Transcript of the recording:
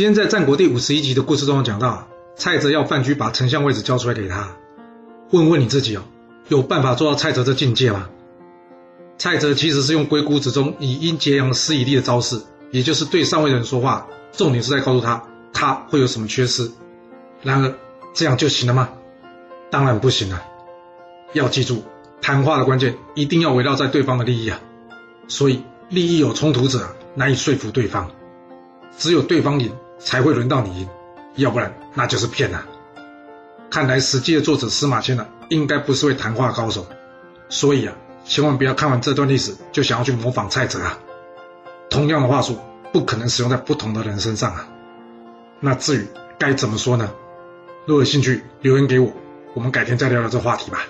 今天在战国第五十一集的故事中讲到，蔡泽要范雎把丞相位置交出来给他。问问你自己哦，有办法做到蔡泽这境界吗？蔡泽其实是用龟谷子中以阴结阳、施以利的招式，也就是对上位的人说话，重点是在告诉他他会有什么缺失。然而这样就行了吗？当然不行了。要记住，谈话的关键一定要围绕在对方的利益啊。所以利益有冲突者难以说服对方，只有对方赢才会轮到你赢，要不然那就是骗啊。看来《史记》的作者司马迁呢，应该不是位谈话高手，所以啊，千万不要看完这段历史就想要去模仿蔡泽啊。同样的话术不可能使用在不同的人身上啊。那至于该怎么说呢？如果有兴趣留言给我，我们改天再聊聊这话题吧。